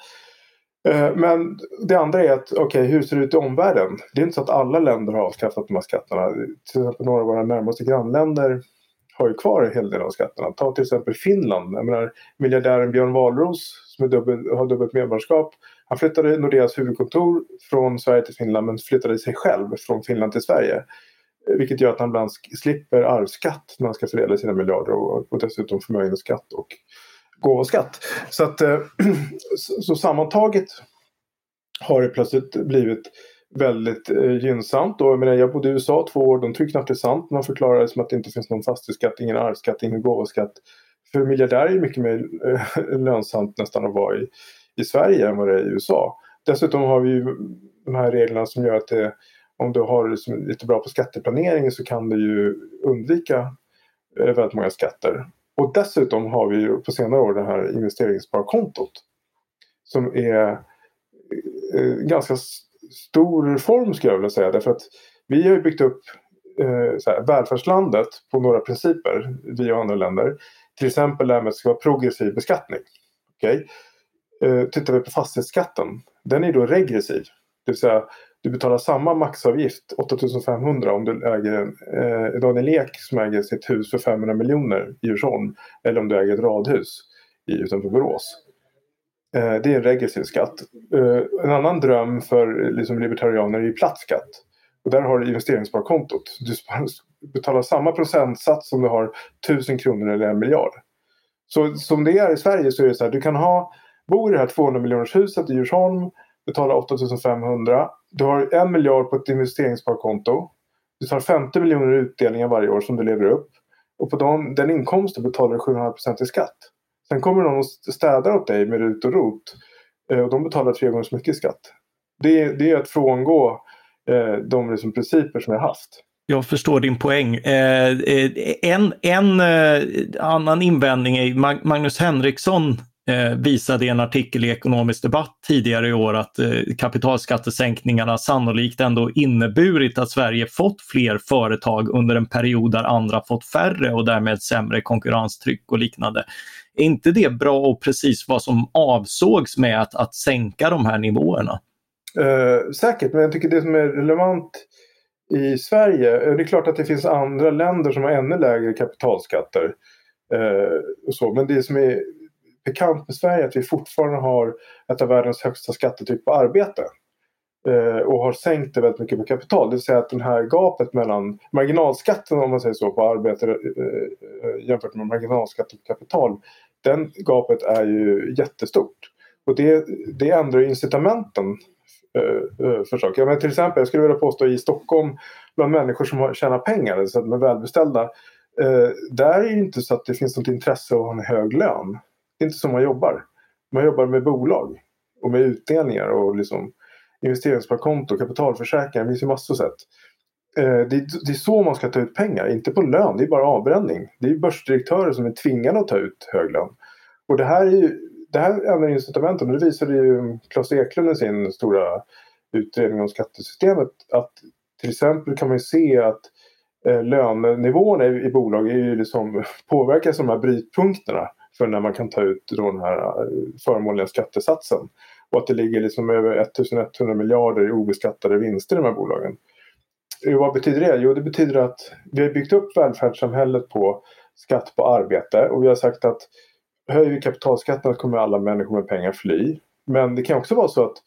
Eh, men det andra är att, okej, okay, hur ser det ut i omvärlden? Det är inte så att alla länder har avskaffat de här skatterna. Till exempel några av våra närmaste grannländer har ju kvar en hel del av skatterna. Ta till exempel Finland. Jag menar, miljardären Björn Wahlroos som dubbel, har dubbelt medborgarskap. Han flyttade Nordeas huvudkontor från Sverige till Finland men flyttade sig själv från Finland till Sverige. Vilket gör att han ibland slipper arvsskatt när han ska fördela sina miljarder och, och dessutom förmögenhetsskatt och gåvoskatt. Så, att, eh, så, så sammantaget har det plötsligt blivit väldigt eh, gynnsamt. Och, jag, menar, jag bodde i USA två år, de tycker knappt det är sant. Man förklarar det som att det inte finns någon fastighetsskatt, ingen arvsskatt, ingen gåvoskatt. För miljardärer är det mycket mer eh, lönsamt nästan att vara i, i Sverige än vad det är i USA. Dessutom har vi ju de här reglerna som gör att det, om du har liksom lite bra på skatteplanering så kan du ju undvika eh, väldigt många skatter. Och dessutom har vi ju på senare år det här investeringssparkontot. Som är eh, ganska stor reform skulle jag vilja säga. Därför att vi har ju byggt upp eh, så här, välfärdslandet på några principer, vi och andra länder. Till exempel det här med att det ska vara progressiv beskattning. Okay? Eh, tittar vi på fastighetsskatten, den är då regressiv. Det vill säga du betalar samma maxavgift, 8500 om du äger en eh, Daniel Ek som äger sitt hus för 500 miljoner i Djursholm. Eller om du äger ett radhus i, utanför Borås. Eh, det är en regressiv skatt. Eh, en annan dröm för liksom, libertarianer är ju platt skatt. Och där har du investeringssparkontot. Du betalar samma procentsats som du har 1000 kronor eller en miljard. Så som det är i Sverige så är det så här, du kan ha, bo i det här 200 miljoners huset i Djursholm, betala 8500. Du har en miljard på ett investeringssparkonto. Du tar 50 miljoner utdelningar varje år som du lever upp. Och på den, den inkomsten betalar du 7,5% i skatt. Sen kommer någon och städar åt dig med RUT och ROT. Eh, och de betalar tre gånger så mycket skatt. Det, det är att frångå eh, de liksom principer som vi har haft. Jag förstår din poäng. Eh, eh en en annan invändning är Magnus Henriksson visade i en artikel i Ekonomisk Debatt tidigare i år att kapitalskattesänkningarna sannolikt ändå inneburit att Sverige fått fler företag under en period där andra fått färre och därmed sämre konkurrenstryck och liknande. Är inte det bra och precis vad som avsågs med att, att sänka de här nivåerna? Eh, säkert, men jag tycker det som är relevant i Sverige, eh, det är klart att det finns andra länder som har ännu lägre kapitalskatter. Eh, och så, men det som är bekant med Sverige är att vi fortfarande har ett av världens högsta skattetryck på arbete. Eh, och har sänkt det väldigt mycket på kapital. Det vill säga att det här gapet mellan marginalskatten om man säger så på arbete eh, eh jämfört med marginalskatten på kapital den gapet är ju jättestort. Och det, det ändrar incitamenten eh, eh, för saker. Men till exempel, jag skulle vilja påstå i Stockholm bland människor som tjänar pengar, så att de är välbeställda. Eh, där är det inte så att det finns något intresse av att ha en hög lön. Det är inte så man jobbar. Man jobbar med bolag och med utdelningar och liksom investeringssparkonto, kapitalförsäkringar. Det finns ju massor sätt. Eh, det, det, är så man ska ta ut pengar, inte på lön. Det är bara avbränning. Det är börsdirektörer som är tvingade att ta ut hög lön. Och det här, är ju, det här ändrar incitamenten. Och det visade ju Claes Eklund i sin stora utredning om skattesystemet. Att till exempel kan man ju se att eh, lönenivåerna i, i bolag är ju liksom, påverkas av de här brytpunkterna för när man kan ta ut då den här eh, förmånliga skattesatsen. Och att det ligger liksom över 1100 miljarder i obeskattade vinster i de här bolagen. Vad betyder det? Jo, det betyder att vi har byggt upp välfärdssamhället på skatt på arbete och vi har sagt att höjer vi kapitalskatterna kommer alla människor med pengar fly. Men det kan också vara så att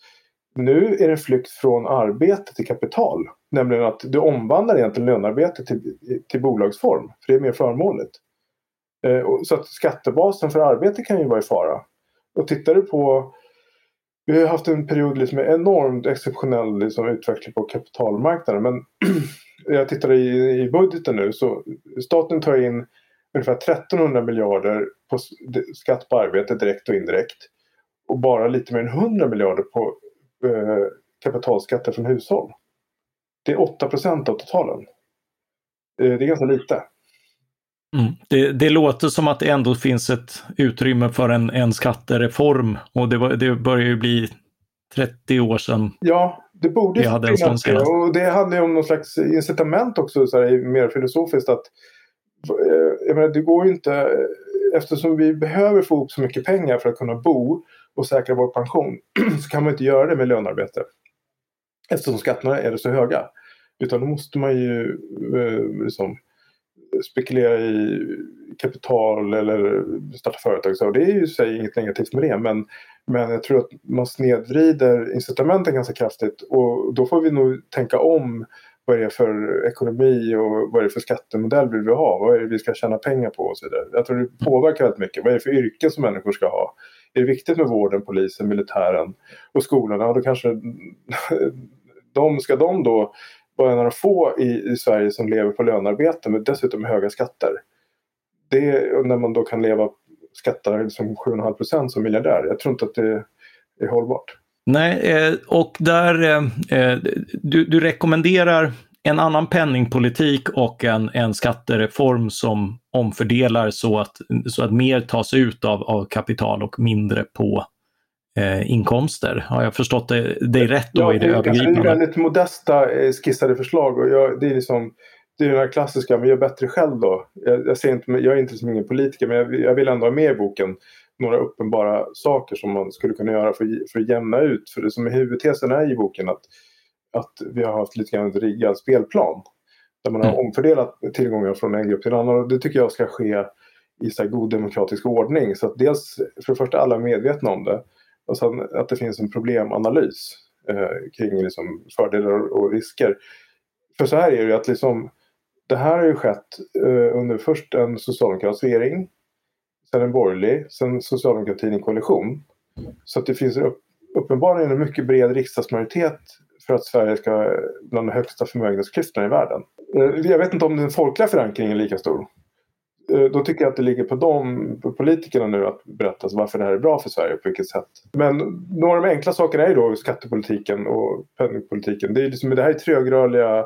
nu är det en flykt från arbete till kapital. Nämligen att du omvandlar egentligen lönearbete till, till bolagsform. För det är mer förmånligt. Eh, så att skattebasen för arbete kan ju vara i fara. Och tittar du på vi har haft en period liksom med enormt exceptionell liksom, utveckling på kapitalmarknaden. Men jag tittar i, i budgeten nu så staten tar in ungefär 1300 miljarder på skatt på arbete direkt och indirekt. Och bara lite mer än 100 miljarder på eh, kapitalskatter från hushåll. Det är 8 procent av totalen. Eh, det är ganska lite. Mm. Det, det, låter som att det ändå finns ett utrymme för en, en skattereform och det, var, det börjar ju bli 30 år sedan. Ja, det borde vi hade finnas det. Och det handlar ju om någon slags incitament också, så här, mer filosofiskt. att eh, jag menar, det går ju inte, eftersom vi behöver få ihop så mycket pengar för att kunna bo och säkra vår pension så kan man inte göra det med lönearbete. Eftersom skatterna är så höga. Utan då måste man ju eh, liksom, spekulera i kapital eller starta företag. Så det är ju i sig inget negativt med det. Men, men jag tror att man snedvrider incitamenten ganska kraftigt. Och då får vi nog tänka om vad är det för ekonomi och vad är det för skattemodell vill vi ha? Vad är det vi ska tjäna pengar på och så vidare. Jag tror det påverkar väldigt mycket. Vad är det för yrken som människor ska ha? Är det viktigt med vården, polisen, militären och skolorna? Ja, då kanske de, ska de då vara en av de få i, i Sverige som lever på lönearbete men dessutom höga skatter. Det är när man då kan leva skattar liksom 7,5 procent som miljardär. Jag tror inte att det är hållbart. Nej, eh, och där eh, eh, du, du rekommenderar en annan penningpolitik och en, en skattereform som omfördelar så att, så att mer tas ut av, av kapital och mindre på eh, inkomster. Har jag förstått dig det rätt då ja, i det, det övergripande? Det är väldigt modesta skissade förslag och jag, det är liksom det är den här klassiska, men gör bättre själv då. Jag, jag, ser inte, jag är inte som ingen politiker men jag, jag vill ändå ha med i boken några uppenbara saker som man skulle kunna göra för, för att jämna ut. För det som är huvudtesen är i boken att, att vi har haft lite grann en riggad spelplan. Där man har mm. omfördelat tillgångar från en grupp till en annan och det tycker jag ska ske i så god demokratisk ordning. Så att dels för det första alla är medvetna om det och sen att det finns en problemanalys eh, kring liksom fördelar och risker. För så här är det ju att liksom, det här har ju skett eh, under först en socialdemokratisk regering sen en borgerlig, sen socialdemokratin i koalition. Så att det finns upp, uppenbarligen en mycket bred riksdagsmajoritet för att Sverige ska bland de högsta förmögenhetsklyftorna i världen. Eh, jag vet inte om den folkliga förankringen är lika stor. Eh, då tycker jag att det ligger på de på politikerna nu att berätta varför det här är bra för Sverige och på vilket sätt. Men några av de enkla sakerna är ju då skattepolitiken och penningpolitiken. Det, är liksom, det här är trögrörliga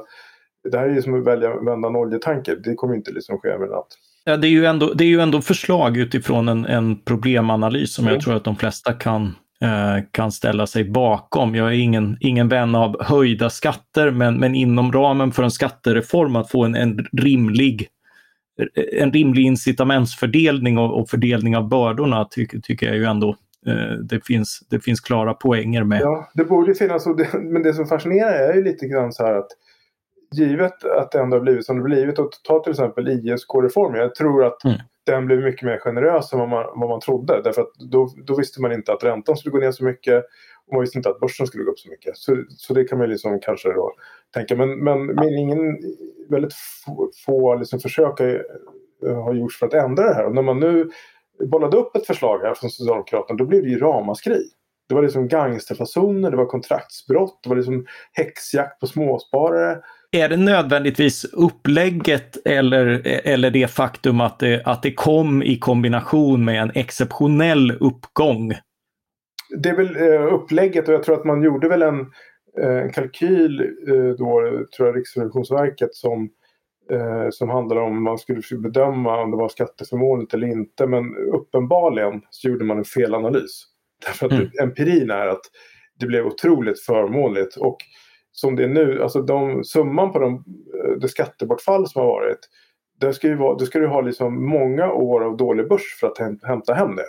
det här är ju som att välja vända en oljetanker. Det kommer inte liksom ske över natt. Ja, det, är ju ändå, det är ju ändå förslag utifrån en, en problemanalys som mm. jag tror att de flesta kan, eh, kan ställa sig bakom. Jag är ingen, ingen vän av höjda skatter, men, men inom ramen för en skattereform att få en, en rimlig en rimlig incitamentsfördelning och, och fördelning av bördorna tycker, tycker jag ju ändå eh, det, finns, det finns klara poänger med. Ja, det borde finnas, och det, men det som fascinerar är ju lite grann så här att givet att det ändå har blivit som det blivit och ta till exempel ISK-reformen. Jag tror att mm. den blev mycket mer generös än vad man, vad man trodde. Därför att då, då visste man inte att räntan skulle gå ner så mycket man visste inte att börsen skulle gå upp så mycket. Så, så det kan man liksom kanske då tänka. Men, men, men ingen, väldigt få, få liksom försök eh, har gjorts för att ändra det här. Och när man nu bollade upp ett förslag här från Socialdemokraterna då blev det ju ramaskri. Det var liksom gangsterfasoner, det var kontraktsbrott, det var liksom häxjakt på småsparare. Är det nödvändigtvis upplägget eller, eller det faktum att det, att det kom i kombination med en exceptionell uppgång? Det är väl eh, upplägget och jag tror att man gjorde väl en, eh, en kalkyl eh, då, tror jag Riksrevisionsverket som, som handlade om man skulle bedöma om det var skatteförmånligt eller inte. Men uppenbarligen så gjorde man en felanalys. Därför att mm. empirin är att det blev otroligt förmånligt. Och som det är nu, alltså de, summan på de, det skattebortfall som har varit. Det ska ju vara, då ska du ha liksom många år av dålig börs för att hämta hem det.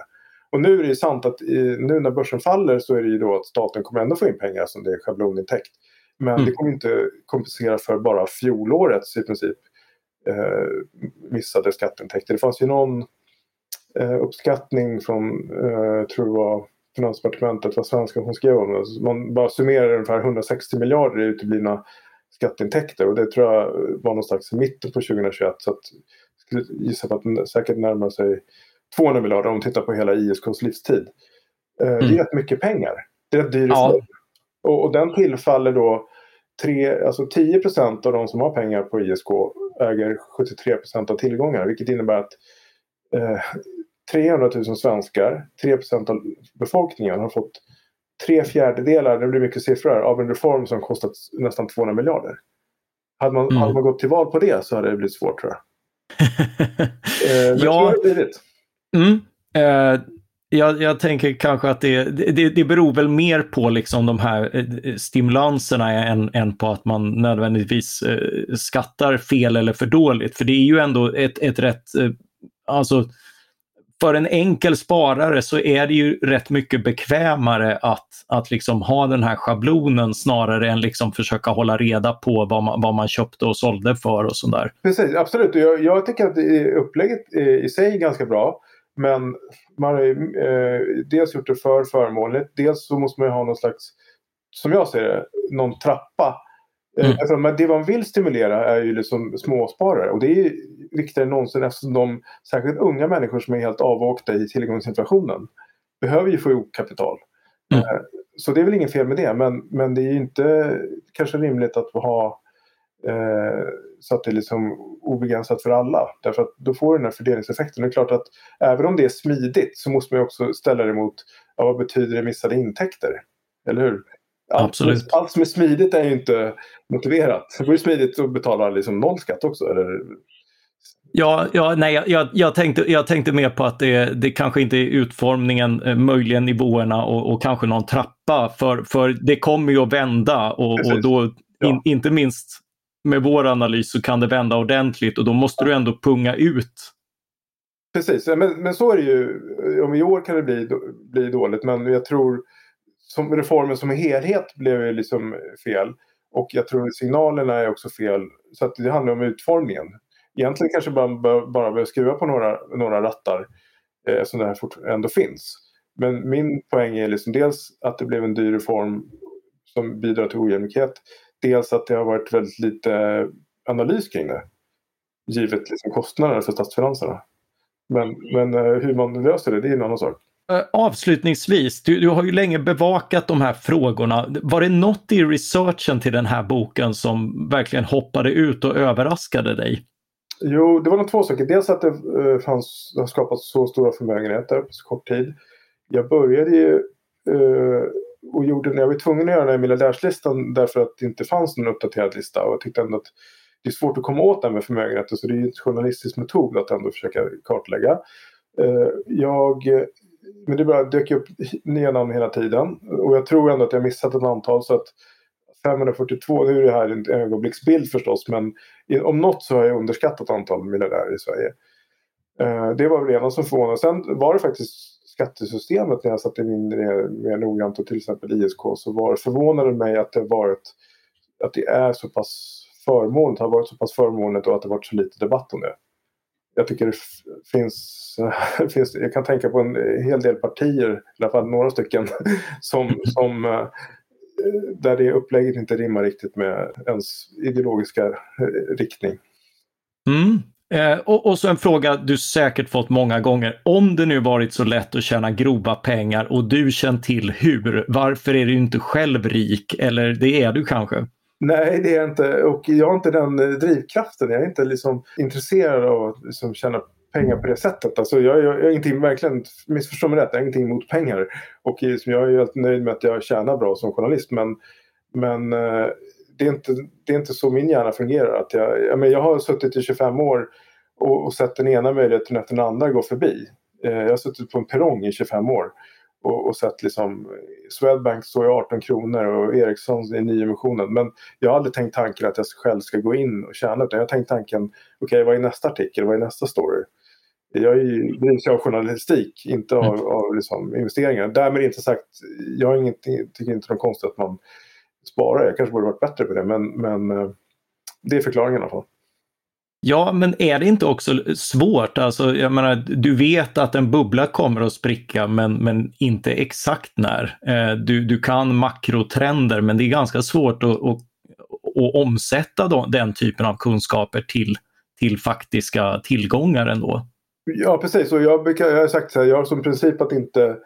Och nu är det ju sant att i, nu när börsen faller så är det ju då att staten kommer ändå få in pengar som det är schablonintäkt. Men mm. det kommer inte kompensera för bara fjolårets i princip eh, missade skatteintäkter. Det fanns ju någon eh, uppskattning från, eh, tror det var Finansdepartementet vad svenskan som skrev om det. Man bara summerar ungefär 160 miljarder i uteblivna skatteintäkter och det tror jag var någonstans i mitten på 2021. Så att, jag skulle gissa på att den säkert närmar sig 200 miljarder om man tittar på hela ISKs livstid. Eh, mm. Det är rätt mycket pengar. Det är rätt dyr ja. och, och den tillfaller då tre, alltså 10 procent av de som har pengar på ISK äger 73 procent av tillgångarna vilket innebär att eh, 300 000 svenskar, 3% av befolkningen, har fått tre fjärdedelar, det blir mycket siffror, av en reform som kostat nästan 200 miljarder. Hade man, mm. hade man gått till val på det så hade det blivit svårt tror jag. eh, men ja. så det blivit. Mm. Eh, jag, jag, tänker kanske att det, det, det beror väl mer på liksom de här eh, stimulanserna än, än på att man nödvändigtvis eh, skattar fel eller för dåligt. För det är ju ändå ett, ett rätt, eh, alltså för en enkel sparare så är det ju rätt mycket bekvämare att, att liksom ha den här schablonen snarare än liksom försöka hålla reda på vad man, vad man köpte och sålde för och sådär. Precis, absolut. Jag, jag tycker att upplägget i sig är ganska bra. Men man har eh, dels gjort det för förmånligt. Dels så måste man ha någon slags, som jag ser det, någon trappa Mm. Alltså, det man vill stimulera är ju liksom småsparare och det är viktigare än någonsin eftersom de, särskilt unga människor som är helt avåkta i tillgångsinflationen, behöver ju få ihop kapital. Mm. Eh, så det är väl inget fel med det men, men det är ju inte kanske rimligt att ha eh, så att det är liksom obegränsat för alla. Därför att då får du den här fördelningseffekten. Det är klart att även om det är smidigt så måste man också ställa det mot ja, vad betyder det missade intäkter? Eller hur? Allt, Absolut. Allt som är smidigt är ju inte motiverat. Det vore smidigt att betala liksom noll skatt också. Eller? Ja, ja nej, jag, jag, tänkte, jag tänkte mer på att det, det kanske inte är utformningen, eh, möjligen nivåerna och, och kanske någon trappa. För, för det kommer ju att vända och, och då, in, ja. inte minst med vår analys så kan det vända ordentligt och då måste du ändå punga ut. Precis, men, men så är det ju. Om i år kan det bli, bli dåligt men jag tror som reformen som helhet blev ju liksom fel. Och jag tror signalerna är också fel. Så att det handlar om utformningen. Egentligen kanske man bara, bara behöver skruva på några, några rattar eh, eftersom det här ändå finns. Men min poäng är liksom dels att det blev en dyr reform som bidrar till ojämlikhet. Dels att det har varit väldigt lite analys kring det. Givet liksom kostnaderna för statsfinanserna. Men, men eh, hur man löser det, det är en annan sak. Eh, avslutningsvis, du, du, har ju länge bevakat de här frågorna. Var det något i researchen till den här boken som verkligen hoppade ut och överraskade dig? Jo, det var nog två saker. Dels att det uh, fanns, har skapats så stora förmögenheter på så kort tid. Jag började ju uh, och gjorde, jag var tvungen att göra den här miljardärslistan därför att det inte fanns någon uppdaterad lista och jag tyckte ändå att det är svårt att komma åt det här med förmögenheter så det är ju en journalistisk metod att ändå försöka kartlägga. Eh, jag men det bara dök upp nya namn hela tiden. Och jag tror ändå att jag missat ett antal så att 542, nu är det här en ögonblicksbild förstås men om något så har jag underskattat antal miljardärer i Sverige. Eh, det var väl ena som förvånade. Sen var det faktiskt skattesystemet när jag satte in det mer noggrant och till exempel ISK så var det förvånade mig att det varit att det är så pass förmånligt, har varit så pass förmånligt och att det varit så lite debatt om det jag tycker det finns, finns, jag kan tänka på en hel del partier, i alla fall några stycken, som, som eh, där det upplägget inte rimmar riktigt med ens ideologiska eh, riktning. Mm. Eh, och, och, så en fråga du säkert fått många gånger. Om det nu varit så lätt att tjäna grova pengar och du känt till hur, varför är du inte själv rik? Eller det är du kanske? Nej, det är jag inte. Och jag har inte den eh, drivkraften. Jag är inte liksom intresserad av att liksom tjäna pengar på det sättet. Alltså jag, jag, jag är ingenting, verkligen, missförstå mig rätt, jag har ingenting emot pengar. Och liksom, jag är helt nöjd med att jag tjänar bra som journalist. Men, men eh, det, är inte, det är inte så min hjärna fungerar. Att jag, jag, men jag har suttit i 25 år och, och sett den ena möjligheten efter den andra gå förbi. Eh, jag har suttit på en perrong i 25 år och, och sett liksom Swedbank står i 18 kronor och Ericsson i nyemissionen. Men jag har aldrig tänkt tanken att jag själv ska gå in och tjäna utan jag har tänkt tanken, okej okay, vad är nästa artikel, vad är nästa story? Jag drivs av journalistik, inte av, mm. av liksom investeringar. Därmed inte sagt, jag har ingenting, tycker inte det är konstigt att man sparar. Jag kanske borde varit bättre på det men, men eh, det är förklaringen i alla fall. Ja, men är det inte också svårt? Alltså, jag menar, du vet att en bubbla kommer att spricka, men, men inte exakt när. Eh, du, du kan makrotrender, men det är ganska svårt att, att, att omsätta då, den typen av kunskaper till, till faktiska tillgångar ändå. Ja, precis. Och jag, brukar, jag har sagt så här, jag har som princip att inte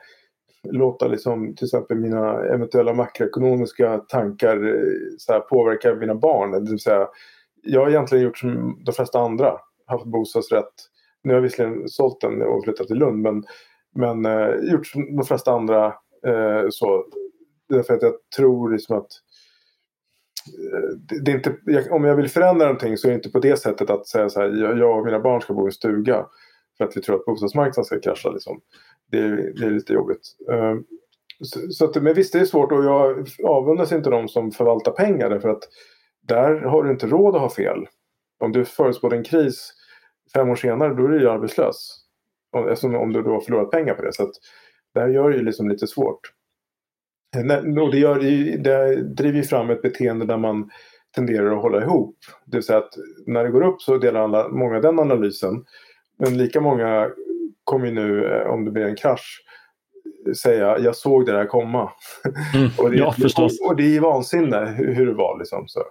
låta liksom, till exempel mina eventuella makroekonomiska tankar eh, så här, påverka mina barn. Det vill säga, jag har egentligen gjort som de flesta andra. Haft bostadsrätt. Nu har jag visserligen sålt den och flyttat till Lund men, men eh, gjort som de flesta andra. Eh, så, därför att jag tror liksom att eh, det, är inte, om jag vill förändra någonting så är det inte på det sättet att säga så här, jag, jag och mina barn ska bo i en stuga för att vi tror att bostadsmarknaden ska krascha. Liksom. Det, det är lite jobbigt. Ehm, så, så att, men visst, det är svårt och jag avundas inte de som förvaltar pengar därför att där har du inte råd att ha fel. Om du förutspår en kris fem år senare då är du ju arbetslös. Om, om du då har förlorat pengar på det. Så att det här gör det ju liksom lite svårt. Och det, gör, det driver fram ett beteende där man tenderar att hålla ihop. Det vill säga att när det går upp så delar alla, många den analysen. Men lika många kommer ju nu, eh, om det blir en krasch, säga jag såg det där komma. Mm, och, det, ja, förstås. och, och det är vansinne hur, hur det var. Liksom, så.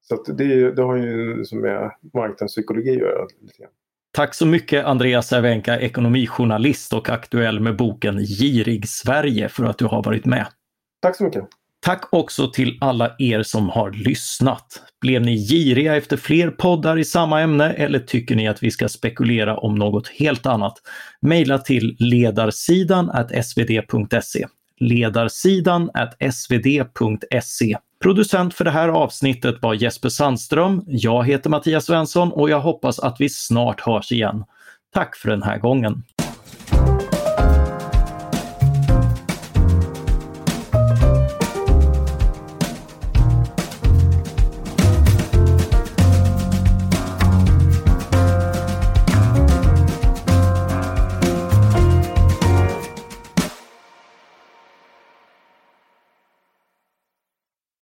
Så det, det, har ju som med marknadspsykologi att göra. Lite grann. Tack så mycket Andreas Cervenka, ekonomijournalist och aktuell med boken Girig Sverige för att du har varit med. Tack så mycket. Tack också till alla er som har lyssnat. Blev ni giriga efter fler poddar i samma ämne eller tycker ni att vi ska spekulera om något helt annat? Mejla till ledarsidan svd.se. Ledarsidan svd.se. Producent för det här avsnittet var Jesper Sandström. Jag heter Mattias Svensson och jag hoppas att vi snart hörs igen. Tack för den här gången.